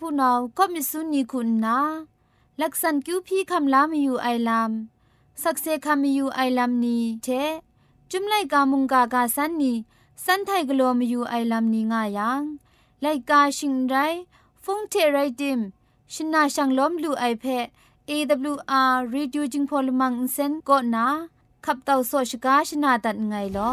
ผู้นอวก็มิสุนีคุณนะลักษณคิวพี่คำลามีอยู่ไอลามสักเซคำมีอยู่ไอลามนี้เทจุมไลกามุงกากาสันนีสันไทกลัมีอยู่ไอลามนี้ง่ายัง ไลกาชิงไรฟงเทไรดิมชินาชังล้มลูไอเพะ AWR Reducing Polymer Insen ก็นะขับเต่าโซชกาชนาตัดไงลอ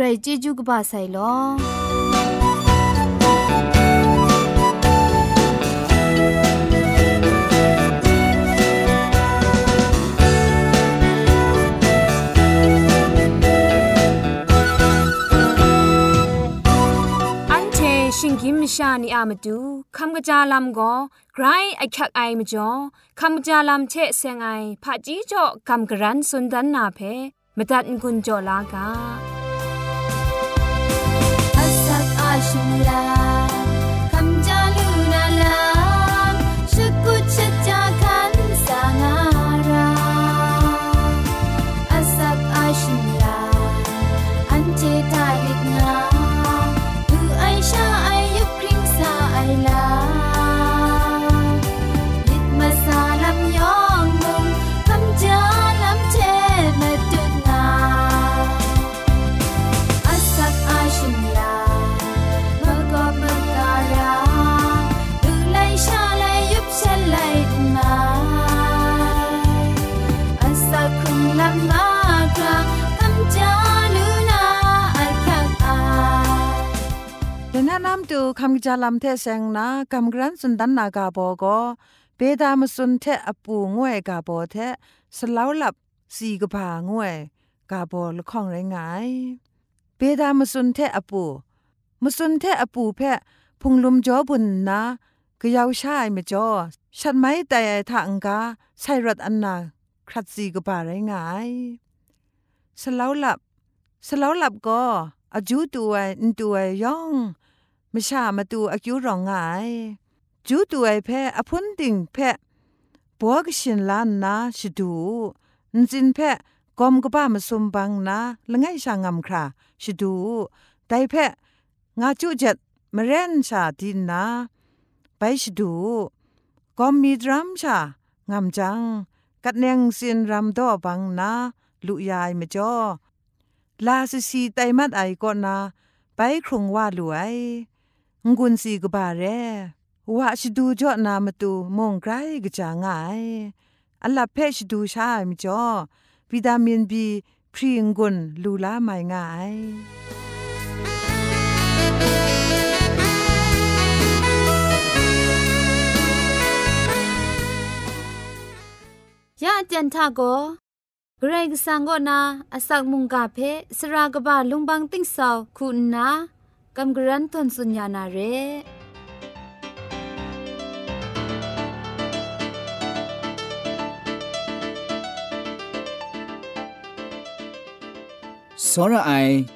กรเจจูกบาไซโลရှင်ကင်းမရှာနီအာမတူခမ္ကကြာလမ်ကိုဂရိုင်းအချက်အိုင်မကျော်ခမ္ကကြာလမ်ချက်ဆန်အိုင်ဖာကြီးကျော်ကမ္ကရန်စੁੰဒန်နာဖေမတတ်ငွန်းကျော်လာက需要。ดูคำจลัมเทเซงนะคำกรันสุนดันนากาบโบก็เปดามสุนเทอปูงวยกาโบเทสลาวหลับสีกผางวยกาโบละข้องไรงายเปดามสุนเทอปูมสุนเทอปูแพะพุงลุมจอบุญนะก็ยาวชายมจอฉันไม่แต่ทางกาใช่รถอันนาครัดสีกบ่าไรงายสลาวหลับสลาวหลับก็อาจูตัวนตัวย่องมชามาตูอากิวรองไงจูตัวไอแพอพุนติงแพบัวกชินลานนาชดูนจินแพกอมกบ้ามาสมบังนะละไงชางำคราชดูไตแพงาจูจัดมเรนชาดินนะไปชดูกอมมีดรัมชางำจัง กัดแนงสินรัมดอบังนะลุยายมาจ้อลาสสีไตมัดไอก็นาไปครงว่าหลวยงุนสีกบาเรวะชดูจอนามตูมงไกรกจางายอัลลาเพชดูชามิจอวิตามินบีพรีงุนลูลาไมงายยาเจนทาโกเกรกสังกนาอสักมุงกาเพสรากบะลุงบังติ้งซาคุณนากำกรันทนสุญญานาเรစောရအိုင်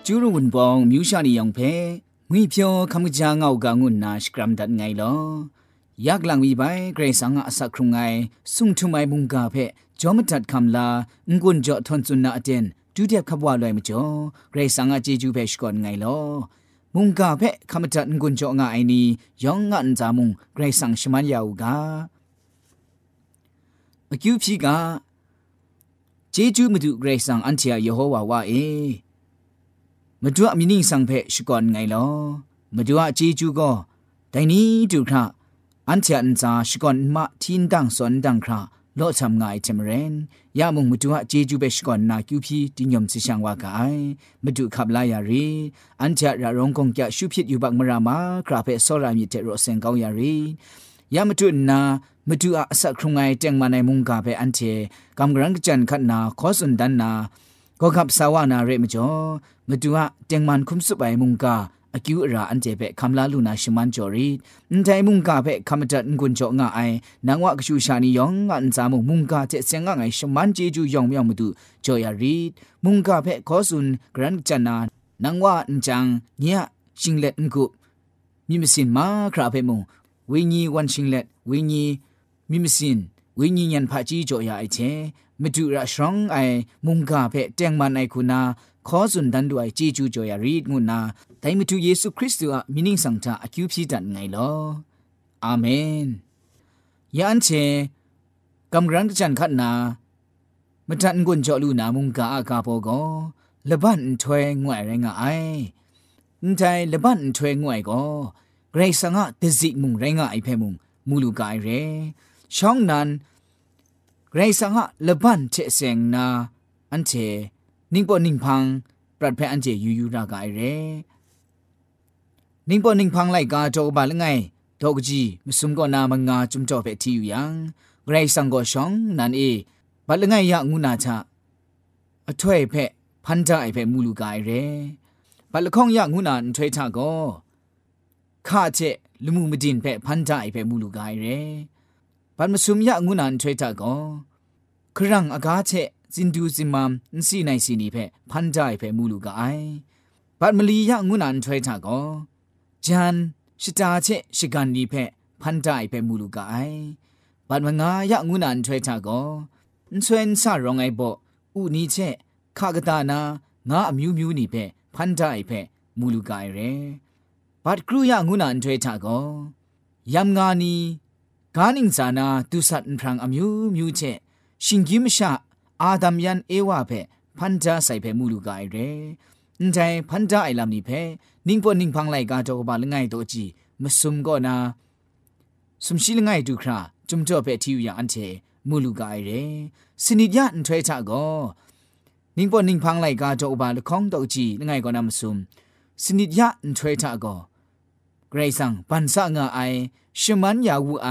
ကျူးရဝန်ပောင်မြူးရှာနေအောင်ဖဲငွေပြောခမကြာငောက်ကငုနာစကရမ်ဒတ်ငိုင်လောယက်လန်ဝီပိုင်ဂရေဆာငါအစခရုငိုင်ဆုံထုမိုင်မုန်ကာဖဲဂျောမတတ်ခမ်လာငွန်းကြောထွန်စွန်နာအတင်ဒုတိယခဘွားလွိုင်မကျော်ဂရေဆာငါဂျေဂျူးဖဲရှကွန်ငိုင်လောมุงกาเพะคำจัดกุญจงไงนี้ยองงันจามุงไกรสังชมันยาวกาอคิวพีกาเจจูมาดูไกรสังอันเทียยโฮวาว่าเอมาดูมินิสังเพะชก่อนไงลอมาดูเจจูก็แต่นี้ดูครับอันเทียนจาชก่อนมาทินดังสอนดังครับလော့ဆမ်ငိုင်ချင်မရင်ရမုံမတူဟာအကျေကျူးပဲရှိကောနာကျူဖြီတိညုံစီဆောင်ဝါကအိုင်မတူခပ်လာရရီအန်ချရာရုံကုံကျရှုဖြစ်ယူဘမရာမာခရာဖဲဆောရာမြစ်တဲ့ရောစင်ကောင်းရရီยามตุนามตุอาสักครุงไงเจงมาในมุงกาเปอันเทกำกรังจันขันนาขอสุนดันนาก็ขับสาวานาเรมจอมตุอาเจงมันคุมสุไปมุงกาအကျူအရာအန်ကျေပဲခမလာလူနာရှမန်ကျော်ရီအန်တိုင်မုန်ကပဲခမတန်ကွန်ကျော်ငါအိုင်နန်ဝကရှူရှာနီယောင်ငါအန်စာမုန်မုန်ကတဲ့ဆင်ငါငိုင်ရှမန်ဂျီဂျူယောင်မြောင်မတူကျော်ရရီမုန်ကပဲခေါ်ဆွန်ဂရန်ချနာနန်ဝအန်ချန်ညရှင်လက်ငုမိမစင်မာခရာပဲမုန်ဝင်းကြီးဝန်ရှင်လက်ဝင်းကြီးမိမစင်ဝိညာဉ်ဉာဏ်ဖာကြီးကြော်ရအချင်းမတူရရှောင်းအိုင်မုန်ကဖဲ့တຽງမနိုင်ခုနာခေါ်စွန်ဒန်ဒူအိုင်ဂျီဂျူဂျိုယာရီငုနာဒိုင်မတူယေရှုခရစ်တုအမီနင်းဆောင်တာအကျူဖြစ်တတ်နိုင်လောအာမင်ယန်ချေကမ်ဂရန်ချန်ခတ်နာမတန်ကွန်ကြောလူနာမုန်ကာအကာပေါ်ကောလဘန်ထွဲငွဲ့ရငအိုင်အန်တိုင်လဘန်ထွဲငွဲ့ကောဂရိတ်ဆန်ကဒဇိမုန်ရငအိုင်ဖဲမုန်မူလူကိုင်ရဲရှောင်းနန်ဂရိတ်ဆန်ကလဘန်ချက်စင်နာအန်ချေนิ่งปอนิ่งพังปรัดแพอันเจยูยูรากายเรนิ่งปอนิ่งพังไลกาโจกบาลไงดอกจีมสุมก็นามังงาจุมจ่อเปที่อยู่ยังไกรสังก็ชองนันเอบาลไงยะงูนาชะအထွေဖက်ဖန်ကြိုင်ဖက်မူလူကရယ်ဘလခေါင်ရငုနာန်ထွေချကောခါချက်လူမှုမတင်ဖက်ဖန်ကြိုင်ဖက်မူလူကရယ်ဘမဆုမရငုနာန်ထွေချကောခရံအကားချက်จินดูซิมัมสีไนสีนีเพพันใจเพมูลูกไอบัดมลียะงุนันทวยทากอจันชิตาเชชิกันนีเพพันใจเพมูลูกไอบัดมงายะงุนันทวยทากอชวนซารองไอบ่อุนีเชခကဒနာငါအမျိုးမျိုးနေဖက်ဖန်တိုင်ဖက်မူလူကရဲဘတ်ကရူယငုနာန်ထွေတာကောယမ်ငါနီဂါနင်းဇာနာဒုဆတ်န်ဖရန်အမျိုးမျိုးချက်ရှင်ဂိမရှာอาดัมยันเอวาเพพันจาใส่เพมูลูกายเรนใจพันจาไอลำนี้เพนิ่งปนนิ่งพังไหลกาจอกบาลง่ายตัวจีมสุมก็นาสุมชิลง่ายดูคราจุมจ่อเพทิวอย่างอันเทมูลูกายเรสนิยะอันเทชะก็นิ่งปนนิ่งพังไหลกาจอกบาลของตัวจีง่ายก็นามสุมสนิยะอันเทชะก็กรซังปันสะงาไอชมันยาวูไอ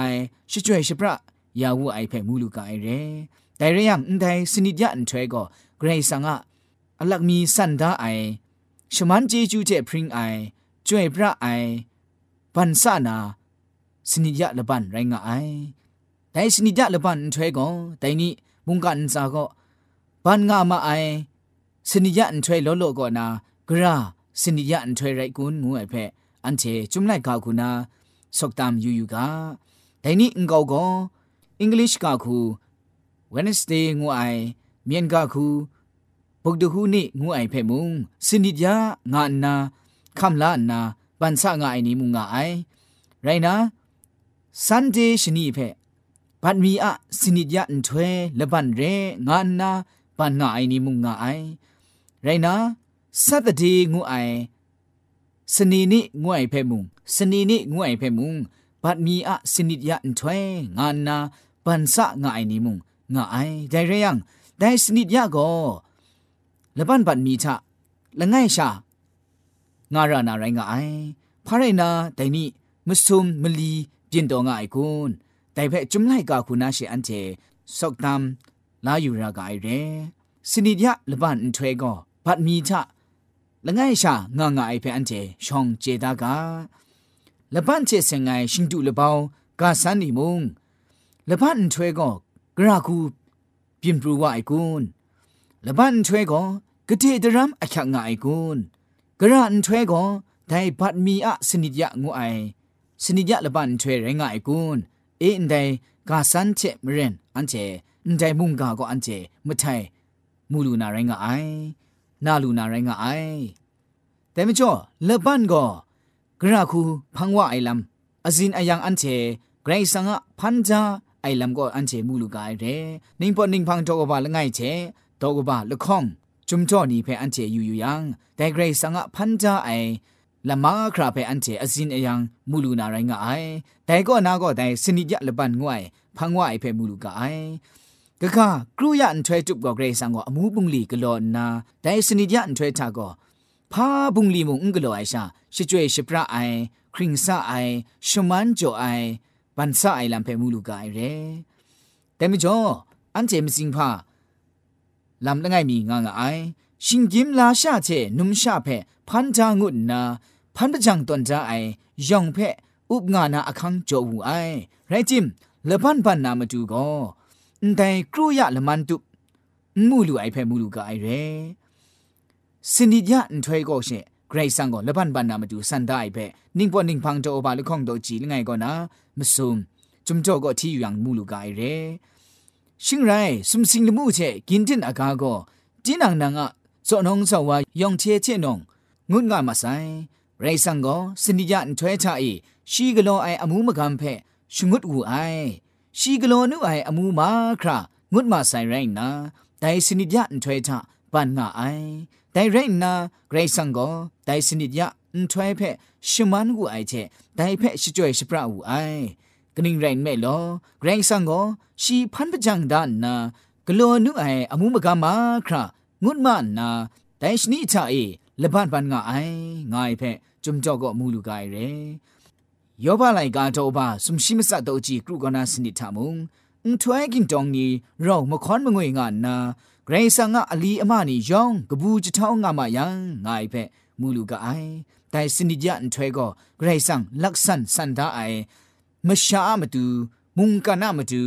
ชิจวยชิประยาวูไอเพมูลูกายเรแต่เรื่องอันใดสนิทยันเทวก็เกรงสังะอลักมีสันดาไอชมันเจจูเจพริงไอจ่วยพระไอปันสานาสนิทยะละบันไรงะไอแต่สนิทยะละบันเทวก็แต่นี้มุงกันซาก็บันงามาไอสนิทยะอันเทวโลโลก็นากระสนิทยะอันเทวไรกุนงูไอเพอันเทจุมไลกากุนาสกตามยูยูกาแต่นี้องกอก็อังกฤษกาคู Wednesday ငူအိုင်မြန်ကခုဘုဒ္ဓခုနိငူအိုင်ဖဲ့မုံစင်ဒီပြာငါနာခမ်လာနာပန်ဆာငါအိုင်နီမုံငါအိုင်ရိုင်နာ Sunday ရှင်နိဖဲ့บัดมีอะสินิยะอันถวยละบันเรงานาปันนาไอนิมุงงาไอไรนะสัตติงูไอสนีนิงูไอเพมุงสนีนิงูไอเพมุงบัดมีอะสินิยะอันถวยงานาปันสะงาไอนิมุงငါအိုင်ဒိုင်ရယံဒိုင်စနိဒယကောလပန်ပတ်မီချလငိုင်ရှာငါရနာရိုင်းငါအိုင်ဖရိုင်နာဒိုင်နိမဆုံမလီပြင်တော်ငါအိုင်ကွန်းဒိုင်ဖက်ဂျုံလိုက်ကာခုနာရှေအန်တေစောက်တမ်လာယူရာကအိုင်ရဲစနိဒယလပန်အန်ထွဲကောဘတ်မီချလငိုင်ရှာငါငါအိုင်ဖက်အန်တေရှောင်းကျေတာကလပန်ချေစငိုင်ရှင်တူလပောင်းကာဆန်နီမုံလပန်ထွဲကောกระคูปิมปรูว่าไอกุนละบันช่วยก็กะเทดรัมอักขะงไอกุนกระอันช่วยก็ไดบัดมีอะสนิยะงูไอสนิยะละบันช่วยไรงไอกุนเอ็นไดกาสันเชมเรนอันเจန်တိုင်မုန်ကာကိုအန်ချေမထိုင်မူလူနာရိုင်းကအိုင်နာလူနာရိုင်းကအိုင်တဲမချောလဘန်ကိုဂရခုဖန်ဝအိုင်လမ်အဇင်အယံအန်ချေဂရိဆန်ကဖန်ဂျာไอลำก็อันเจมูลูกายเรนิ่งปอนิ่งพังโตกบาละไงเจโตกบาละข้องจุมจ่อนี่เพออันเจอยู่อยู่ยังแต่เกรสังะพันจาไอละมาคราเพออันเจอซินเอยังมูลูนาไรงะไอแต่ก็นาก็แต่สนิยะละบันงวยพังว่าไอเพมูลูกายกะกะครูยันถวยจุบก็เกรสังก็อมูบุงลีกะลอนาแต่สนิยะอันถวยทาก็พาบุงลีมุงกะลอไอชาชิจวยชิปราไอคริงซาไอชมันจ่อไอปันซ่าไอลำเพมูลูกาไอเร่แต่ไม่จบอันเจมสิงพาลำละไงมีงางไอชิงกิมลาชาเจนุมชาเพพันจางุนนา พันประจังตนจาไอยองเพอุบงานาอคังโจวูไอไรจิมเละพันพันนามาดูก็แต่ครูยะละมันตุ มูลูไอเพมูลูกาไอเร่สนิดยะอันถอยก็เช่ไกรสังก็เละพันพันนามาดูสันได้เพนิ่งปอนิ่งพังจออบาลูกคองโดจีลไงก็นะမစုံจุมจ่อก็ที่อยู่อย่างมูลูกายเรชิงไรสุมสิงลมูเชกินดินอากาก็จินังนางอ่ะสอนองสาวายองเชเชนงงุดงามาไซไรสังก็สนิยันถวยชาอีชีกโลไออมูมะกัมเพชงุดอูไอชีกโลนุไออมูมาครางุดมาไซไรนะไดสนิยันถวยชาปันงาไอไดไรนะไรสังก็ไดสนิยันန်ထွိုင်ဖက်ရှမန်ကူအိုက်ချက်ဒိုင်ဖက်ရှကျွဲရှပရအူအိုင်ကနင်းရိုင်းမဲလောဂရန်ဆန်ကိုရှီဖန်ပကြန်ဒါနာဂလောနုအိုင်အမှုမကမခရငုဒမနာဒိုင်ရှနီချာအေလဘတ်ဘန်ငါအိုင်ငါအိဖက်ဂျုံကြော့ကောမူလူကိုင်ရဲယောဘလိုက်ကတော့ဘာစုံရှိမစတော့ကြည့်ကရုကနာစနစ်ထမုံအန်ထွိုင်ကင်တောင်းနီရောမခွန်မငွေငါနာဂရိဆာငါအလီအမနီယောင်ဂဘူးချထောင်းငါမယံငါအိဖက်မူလူကအိုင်แต่สนิยันถวยก็ไรสังลักษันสันดาไอมชาอมตูมุงกานามตู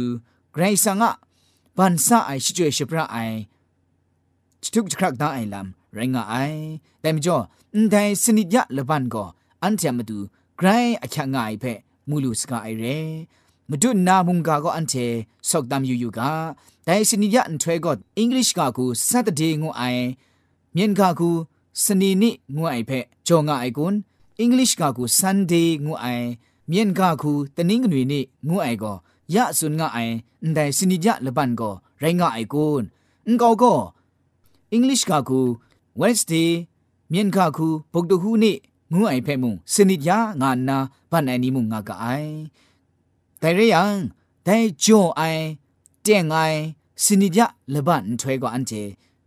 ไรสังอะบันซาไอชิจวยชิพระไอทุกครักดาไอลำไรงะไอแต่มจ่อแต่สนิยะละบันก็อันเทมตูไกรอคังไงเพมูลูสกาไอเรမဒုနာမုန်ကာကိုအန်တေဆောက်တမ်ယူယူကဒိုင်စနီယန်ထွဲကောအင်္ဂလိပ်ကာကိုစတ်တဲ့ငုံအိုင်မြန်ကာကိုစနေနေ့ငွအိုက်ဖက်ကြောငါအိုက်ကွန်အင်္ဂလိပ်ကကူ Sunday ငွအိုင်မြန်ကကူတနင်္ဂနွေနေ့ငွအိုင်ကောရဆွန်ငါအိုင်အန်တိုင်စနိကြလပန်ကောရိုင်းငါအိုက်ကွန်အန်ကောကောအင်္ဂလိပ်ကကူ Wednesday မြန်ကကူဗုဒ္ဓဟူးနေ့ငွအိုင်ဖက်မှုစနိကြငါနာဗန်အန်နီမှုငါကအိုင်တိုင်ရယံတိုင်ဂျွန်အိုင်တဲ့ငိုင်စနိကြလပန်ထွဲကောအန်ချေ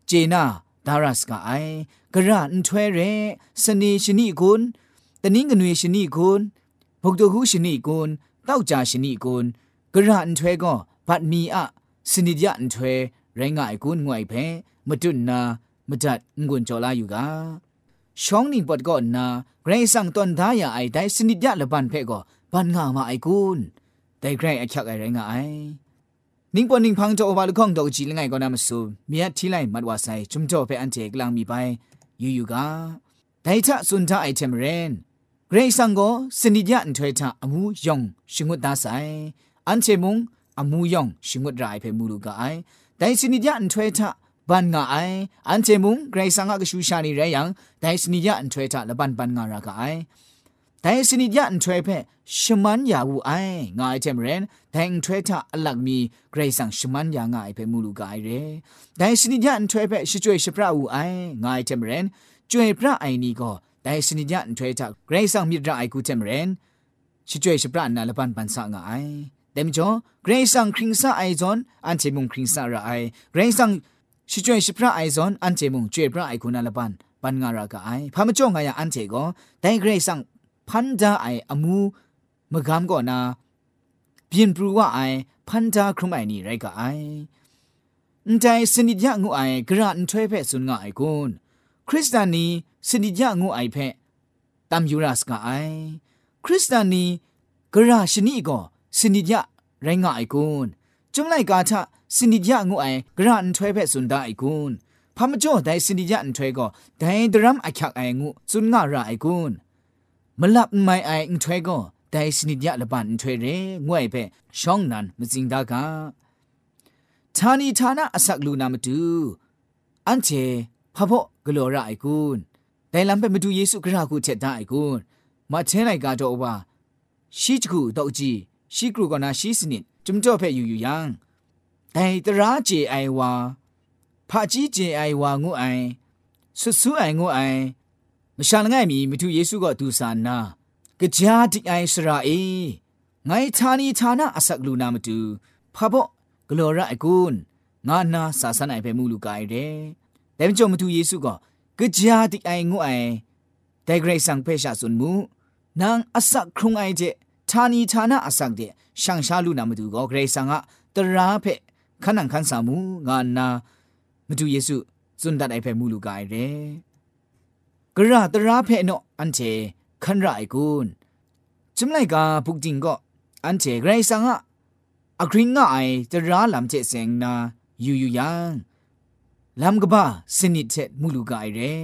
ဂျေနာဒါရတ်စကအိုင်กระอันถวยเร สนีชนีกุนตะนิงกนวยชนีกุนพกตวหูชนีกุนต้าจ่าชนีกุนกระอันถวยก็บัดมีอะสนิยะอันถวยแรงไงกุนงวยแพ้มดุนนามาจัดงวนจอลาอยู่กาช่องนิ่งปอดก่อนนา ไกรสั่งตอนท้ายาไอได้สนิทยะละบันเพ่ก็บันงามาไอกุนแต่ไกรไอคักไอแรงไงนิ่งปอนิ่งพังจะอบาลข้องดอกจีละไงก็นามาสูมีอัดที่ไรมัดวาใส่จุ่มจ่อไปอันเจกลางมีไปယူယူကဒိုင်ချစွန်တာအိုက်တမ်ရန်ဂရိဆန်ကိုစနိညန်ထွေတာအမှုယုံရှင်ဝတ်သားဆိုင်အန်ချေမုံအမှုယုံရှင်ဝတ်ရိုင်ဖေမူလူကအိုင်ဒိုင်စနိညန်ထွေတာဘန်ငါအိုင်အန်ချေမုံဂရိဆန်ကကရှူရှာနေရယံဒိုင်စနိညန်ထွေတာလဘန်ဘန်ငါရာကအိုင်แต่สนิยันทวยเพชมันยาวูไองายเทมเรนแทงงทวยทาอลักมีเกรสังชมันยางายเพมูลูกายเรแต่สนิยันทวยเพชจวยชพระวูไองายเทมเรนจวยพระไอนี้ก็แต่สนิยันทวยทาเกรสังมีตรไอกูเทมเรนชจวยชพระนาลปันปันสังไอเต็มจ่อเกรสังคริงซาไอจอนอันเทมุงคริงซาระไอเกรสังชิจวยชิพระไอซอนอันเทมุงจวยพระไอคุณาลปันปันงาระกไอพามจ่องไงอันเทก็แต่เกรซังพันดาไออามูมะกามก่อนาเปลี่ยนปรูว่าไอพันดาครุมไอนี่ไรก็ไอใจสนิทยะงูไอกระอันถ้วยเพศสุนงไอกุนคริสตานีสนิทยะงูไอเพตามยูราสกไอคริสตานีกระชนีก็สนิทยะไรงไอกุนจุมไลกาทะสนิทยะงูไอกระอันถ้วยเพศสุนได้ไอกุนพามจ่อได้สนิทยะอันช่วยก็ได้ดรัมอคักไองูสุนงาระไอกุนမလပ်မိုင်အိုင်အထွဲကောတိုင်စနိညလပန်ထွဲရဲငွဲ့ပဲရှောင်းနန်မစင်ဒါကဌာနီဌာနအစကလူနာမတူအန်ချေဖဖို့ဂလောရအိုင်ကွန်းတိုင်လံပဲမတူယေစုခရခုချက်တာအိုင်ကွန်းမထဲလိုက်ကတော့ဘာရှိချခုတော့ကြည့်ရှိကရုကနာရှိစနစ်จุมจ่อเผ่อยู่อยู่ยังไดตราเจไอวาผาจี้เจไอวางูไอสุสุไองูไอမရှာလငိုင်မီမထုယေစုကဒူဆာနာကြာတိအိုင်စရာအေငိုင်ဌာနီဌာနအစကလူနာမတူဖဘော့ဂလောရအကွန်းငါနာစာစနိုင်ပဲမူလူကိုင်တယ်ဒါမကြုံမတူယေစုကကြာတိအိုင်ငုအိုင်ဒိုင်ဂရိတ်ဆန်ဖေရှာဆွန်မူနန်အစခရုံအိုင်တဲ့ဌာနီဌာနအစတဲ့ရှန်ရှာလူနာမတူကောဂရိတ်ဆန်ကတရာဖက်ခဏန်ခန်းစာမူငါနာမတူယေစုစွန်ဒတ်အိုင်ပဲမူလူကိုင်တယ်กระตราเพนอันเชคันไรกูนจุมไรกาพุกจิงก็อันเชไรสังอะอักริงง่ายจะร้าลำเจเสงนาอยู่อยู่ยังลำกบ้าสนิทเจมูลูกายเร่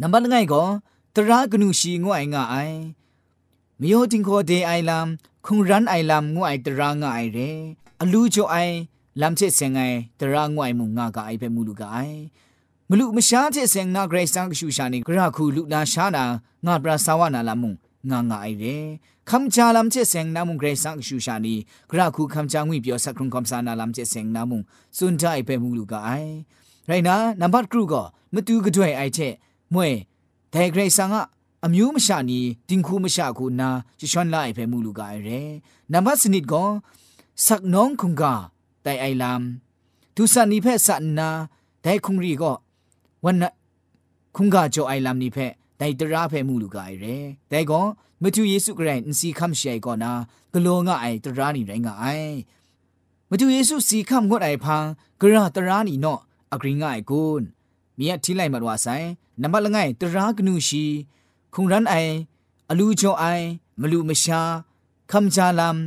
นับบันไงก็ตรากนูชีงวยง่ายมีโอจิงโคเดไอลำคงรันไอลำงวยตราง่ายเร่อลูโจไอลำเจเสงไอตรางวยมุงง่ายไปมูลูกายငလူမရှားတဲ့စင်နာဂရိတ်ဆန်ကရှူရှာနေဂရခုလူနာရှာနာငါပရာဆာဝနာလာမုံငါငါအိုင်ရဲခမ်ချာလမ်ချက်စင်နာမုံဂရိတ်ဆန်ကရှူရှာနေဂရခုခမ်ချာငွေပြောစကရုံကမ်ဆာနာလမ်ချက်စင်နာမုံစွန်တိုင်ပဲမူလူကအိုင်ရိုင်နာနံပါတ်ကရုကမတူကတွဲအိုက်ချက်မွေဒိုင်ဂရိတ်ဆန်ကအမျိုးမရှာနီတင်ခုမရှာခုနာရွှွန်လိုက်ပဲမူလူကအိုင်ရဲနံပါတ်စနစ်ကောสักน้องคุงกาแต่ไอลามทุสันนิเพศสันนาแต่คุงรีก็วันคุงกาโจไอลำนี้เพะไดตราเพมูลูกายเรแต่ก็မတူယေစုခရစ်အစီခမ်ရှိုင်ကောနာဂလောငါအိုင်တရာနီရိုင်းငါအိုင်မတူယေစုစီခမ်ငွတ်အိုင်ဖန်ဂရတရာနီနော့အဂရင်းငါအိုင်ကွန်းမြတ်ထိလိုက်မတော်ဆိုင်နမလငိုင်တရာကနုရှိခုံရန်အိုင်အလူချောအိုင်မလူမရှာခမ်ချာလမ်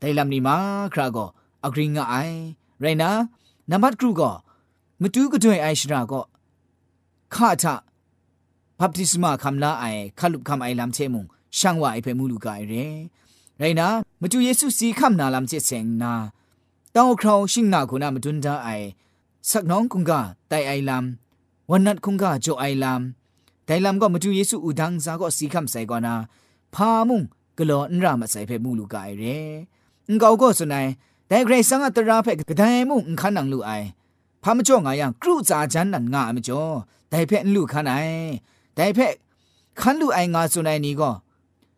တိုင်လမ်နီမာခရာကောအဂရင်းငါအိုင်ရိုင်းနာနမတ်ကရုကောမတူကတွင်အိုင်ရှရာကောข้าจาพับทิสมาคำลาไอขาลุบคำไอลำเชมุงช่างว่าไอเปมูลูกายเรไรนะมาจูเยซูสีคำนาลำเชเซงนาต้าคราวชิงนาคุณามาดุนดาไอสักน้องคุงกา ไตไอลำวันนัดคุงกาโจไอลำไตลำก็มาจูเยซูอุดังซาก็สีคำใส่กอนาพามุงก็ลอนรามาใส่เปมูลูกายเรเก้าก็สนายแต่ใครสังอัตราเพ่กระได้มุงขันนังลู่ไอพามจ่องไายังครูจ่าจันนันงาไม่จ้อแต่เพ่ลูกขันไอแต่เพ่ขันลูกไองาสุนัยนี่ก็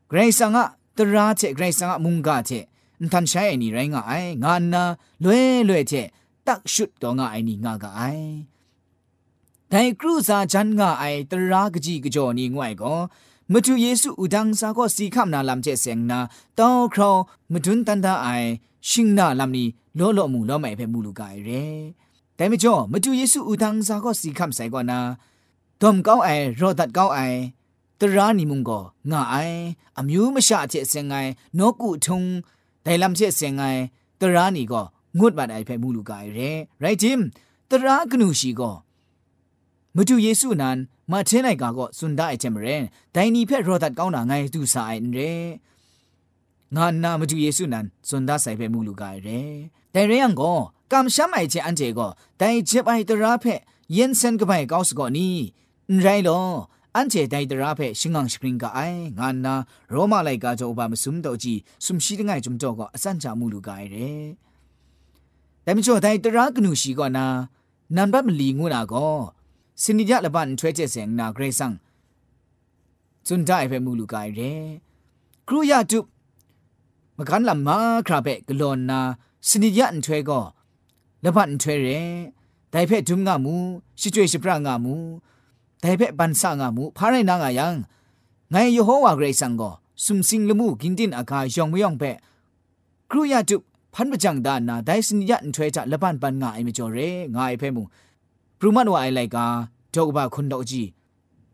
เกรงสังะตราเจเกรงสังะมุงกาเจทันใช้ไอนี่ไรงาไองานนะเล่เล่เจตักชุดตัวงาไอนี่งากาไอแต่ครูซาจันงาไอตรากจีกจอนี่ง่วยก็မတူယေစုဥဒန်းစာကိုစီခမ်နာလမ်ကျဲဆ ेंग နာတောင်းခေါမဒွန်းတန်တာအိုင်ရှင်နာလမ်နီလောလောမှုလောမိုင်ဖဲမူလူကရယ်แต่ไม่จ่อมาดูเยซูอุทังซาก็สีคำใส่ก่อนนะดอมเก้าไอรอดัดเก้าไอตรานิมุงก็ง่ายอามิวมชาเจเสียงไงนกุทุงแต่ลำเจเสียงไงตรานี่ก็งดบาดไอเพมูลูกายเร่ไรจิมตรากนูชีก็มาดูเยซูนั้นมาเทนไอกาก็สุนได้เจมเรนแต่นี่เพรรอดัดเก้าหนาไงดูสายเร่ငါနာမတူယေစုနန်ဇွန်ဒါဆိုင်ပဲမူလူကရဲတိုင်ရယံကိုကမ်ရှမိုင်ချန်အန်ကျေကိုတိုင်ချစ်ပိုင်တရာဖက်ယင်စန်ကပိုင်ကောက်စကောနီရိုင်လောအန်ကျေတိုင်တရာဖက်ရှင်ငန်စပရင်ကအိုင်ငါနာရောမလိုက်ကာကြောဘာမစုံတော့ကြည့်စုံရှိတငိုင်ဂျုံတော့ကအစန်ချမူလူကရဲဒါမချိုတိုင်တရာကနူရှိကောနာနံပါတ်မလီငုနာကောစင်ဒီကြလပန်ထွဲကျက်စင်နာဂရေဆန်ဇွန်ဒိုင်ဖက်မူလူကရဲခရူယာတုမကန်လမခရာပဲဂလောနာစနိယန်ထွဲကောလဘန်ထွဲရဲဒိုင်ဖက်ဒုံငါမူရှိကျွေရှိပရငါမူဒိုင်ဖက်ပန်ဆာငါမူဖာရိုင်နာငါယံငိုင်ယေဟောဝါဂရိတ်ဆန်ကောစုံစင်းလမှုဂင်တင်အခါယောင်မယောင်ပဲครูยาจุพันประจังดานาได้สินยันเทจะละบ้านปันง่ายไม่จอเรงายเพ่มูปรุมันว่าไอไลกาดอกบาคนดอกจี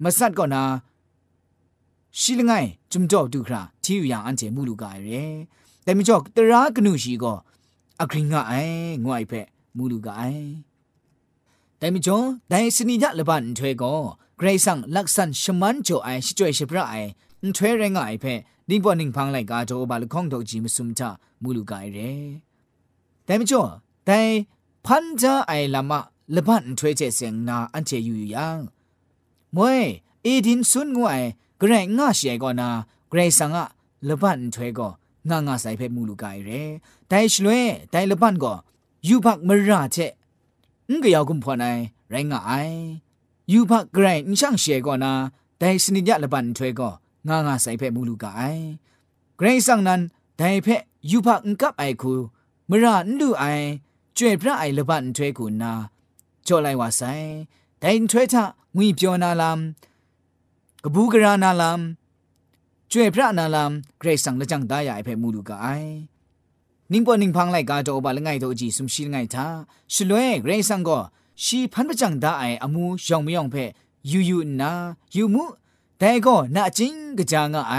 มาสัตก่อนนาชิลง่ายจุมจอบดูคราที่อยู่อย่างอันเจมูลูกายเร่แต่ไม่จอกตรากนุชีก็อักริงกไองวยเพมูลูกายแต่ไม่จอแต่สนิยะละบันถวยก็เกรซังลักษันชมันโจไอชิจวยชิพระไอถวยเรงไอเพนิ่งปอนิ่งพังไลกาโจบาลคองดอกจีมสุมทามูลูกายเร่แต่ไม่จอแต่พันจาไอละมะละบันถวยเจเสียงนาอันเจอยู่อย่างมวยอีดินซุนงวยกระไรง่าเสียก่อนนาဂရေဆန်ကလဘန်ထွဲကောငါငါဆိုင်ဖက်မှုလူကရယ်တိုင်ရှလွဲတိုင်လဘန်ကောယူဘတ်မရာချက်ငကရောက်ကွန်ဖော်နိုင်ရိုင်းငါအိုင်ယူဘတ်ဂရိုင်းရှန့်ရှေကောနာတိုင်စနိညလဘန်ထွဲကောငါငါဆိုင်ဖက်မှုလူကအိုင်ဂရေဆန်နန်တိုင်ဖက်ယူဘတ်ငကပ်အိုင်ခုမရာန်လူအိုင်ကျွေပြအိုင်လဘန်ထွဲကူနာကြော်လိုက်ဝဆိုင်တိုင်ထွဲထငွေပြောနာလမ်ကဘူးကရာနာလမ်ကျွေဖရနာလမ်ဂရိတ်ဆန်လကြံဒါယာအဖေမူလူကအိုင်နင်းပေါ်နင်းဖန်းလိုက်ကတော့ဘာလငိုင်တော့အကြည့်ဆုံရှိငိုင်သာရှလွဲဂရိန်ကိုชีพันประจังด้ไออมูยองมยองเพยูยูนายูมูแต่ก็นาจิงกะจางไอ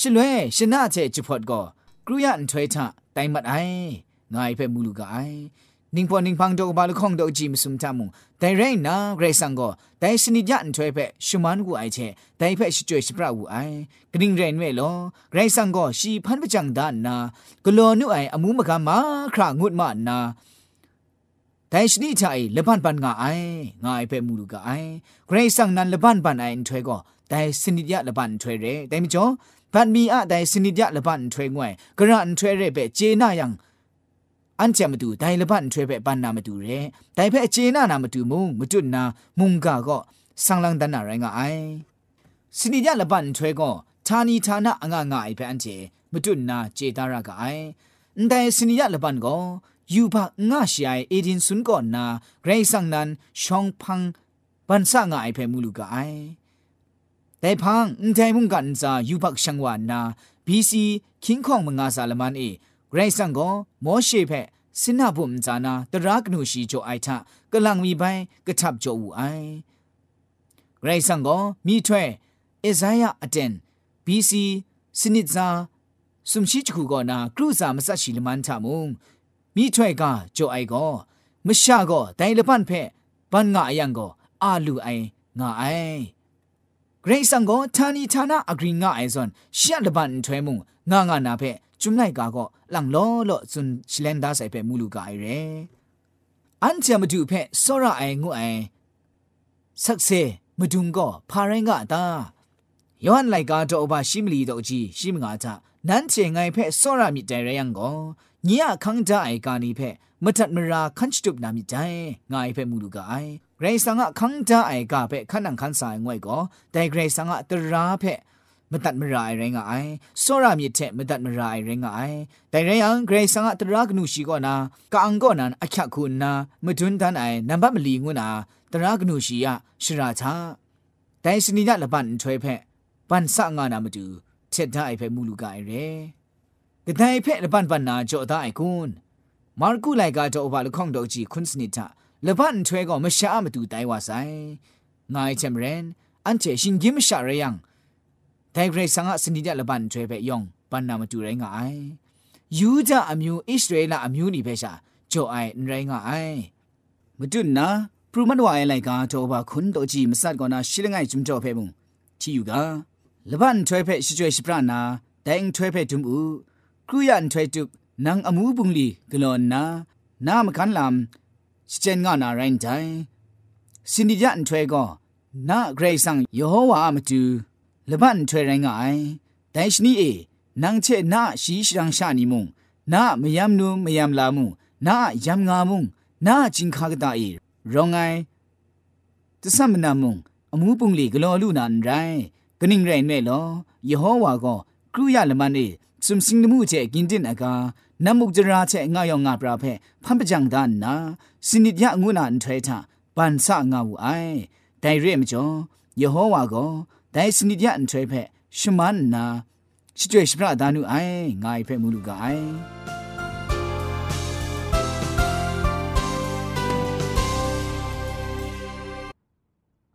ชลวยชนะเจจุพอดก็กรุยันถวยทาไตมัดไองายเพมูลูกายนิ่งพอนิ่งพังโดบาลคงโดจิมสุมทามุงแต่เรนนะเรสังก็แต่สนิยันถวยเปชุมันกูไอเชแต่เปชจวยชปราอูไอกนิ่งเรนเวลอเรสังก็ชีพันประจังดานนากลอนุไออมูมกามาครางุดมานาแต่ชนิดใจละบันปันงาไองายเปมูลูกาไอเรสังนั้นละบันปันไอถวยก็แต่สนิยะละบันถวยเรแต่ไม่จอพันมีอะแต่สนิยะละบันถวยงวยกระอันถวยเรเปเจนายังอันจะมาดูได้ละบันช่วยไปปันนามาดูเร่ได้ไปเจน่านามาดูมุงมาจุดนามุงกาก็สังลังดันอะไรง่ายสินิยาละบันช่วยก็ทานีทานะง่ายง่ายไปอันเจมาจุดนาเจตารากายแต่สินิยาละบันก็อยู่ภาคง่ายใช่เอดินสุนก่อนนาเรสังนั้นชองพังบันซ่าง่ายไปมูลูกายแต่พังแต่มุงกันจะอยู่ภาคชังวานนาบีซีคิงคองมงอาซาลมันเอဂရိတ်ဆန်ကိုမောရှိဖက်စင်နာဘုံဇာနာတရကနုရှိချိုအိုက်ထကလန်မီပိုင်ကထပ်ချိုဦးအိုင်ဂရိတ်ဆန်ကိုမိထွဲအဇိုင်းယအတန် BC စနစ်ဇာစုံရှိချခုကနာကရုစာမဆက်ရှိလမန်ချမုံမိထွဲကချိုအိုက်ကိုမရှာကိုတိုင်လပန်ဖက်ဘန်ငါအယံကိုအာလူအိုင်ငါအိုင်ဂရိတ်ဆန်ကိုဌာနီဌာနအဂရိငါအိုင်ဇွန်ရှက်လပန်ထွဲမုံငါငါနာဖက်จุมไลกาก็หลังล้อล้อซุนชิเลนดาใส่เปมูลูกาไอเรอันเจมาดูเพ่สระไองูไอสักเซมาดุงก็พารงกะตาယောဟန်လိုက်ကားတော့ဘာရှိမလီတော့ကြီးရှိမငါချနန်းချေငိုင်ဖက်စောရမြစ်တဲရယံကိုညရခန်းကြအိုင်ကာနီဖက်မထတ်မရာခန့်ချတုပနာမြစ်တဲငါအိုင်ဖက်မူလူကအိုင်ဂရိဆန်ကခန်းကြအိုင်ကဖက်ခန်းနန်ခန်းဆိုင်ငွေကိုတိုင်ဂရိဆန်ကတရာဖက်မတတ်မရာရင်ကအိုင်စောရမြစ်တဲ့မတတ်မရာရင်ကအိုင်တိုင်ရန်ဂရေဆန်ကတရာကနုရှိကောနာကအန်ကောနန်အချက်ခုနာမတွန်းတန်အိုင်နံပါတ်မလီငွနာတရာကနုရှိယရှရာချာတိုင်စနီရလပန်ထွဲဖက်ပန်ဆငါနာမတူချက်ဒိုင်ဖက်မူလူကအိုင်ရဲကဒိုင်ဖက်လပန်ပန်နာကြောဒိုင်ကွန်းမာကူလိုက်ကတော့ဘာလခေါင်တော့ကြီးခွန်းစနစ်တာလပန်ထွဲကောမရှာမတူတိုင်ဝဆိုင်ငိုင်ချမ်ရန်အန်ချေရှင်ဂိမရှာရယံတိုင်ဂရိတ်ဆန်ကစနိဒလဘန်ထွဲပဲယောင်ပန်နာမတူရိုင်းကအိုင်ယူဒအမျိုးဣသရေလအမျိုးနီပဲရှာကြောအိုင်ရိုင်းကအိုင်မတူနာပရမတ်ဝိုင်လိုက်ကတော့ဘာခွန်းတော့ကြည့်မဆတ်ကောနာရှိလငိုင်ဂျုံတော့ဖဲမှုချီယူကလဘန်ထွဲဖဲရှိကျွဲရှိပရနာတိုင်ထွဲဖဲဒုံဦးကရူယန်ထွဲတုနန်အမှုပုန်လီဂလောနာနာမကန်လမ်စချန်ငါနာရိုင်းတိုင်စင်ဒီယန်ထွဲကောနာဂရိတ်ဆန်ယေဟောဝါမတူလဘန်ထွေရင်ငိုင်ဒိုင်ရှနီအေနန်းချေနာရှိရှရန်ရှာနီမုံနာမယမ်နုမယမ်လာမုံနာယမ်ငါမုံနာဂျင်ခါကတာအေရောငိုင်သသမနာမုံအမှုပုန်လီဂလောလူနာန်ရိုင်းဂနင်းရိုင်းမဲလောယေဟောဝါကော ကရုယလမန်နေစုံစင်းမှုချေကင်တင်အကာနမုတ်ကြရာချေငါယောင်ငါပရာဖဲဖမ်ပကြံဒါနာစနိဒယငုနာန်ထွေတာပန်ဆာငါဝူအိုင်ဒိုင်ရဲမကျော်ယေဟောဝါကောဒိုင်စနိဒျန်ထရေဖက်ရှမန်နာရှိကျွေးရှပရာဒါနုအိုင်ငါအိဖက်မူလူကအိုင်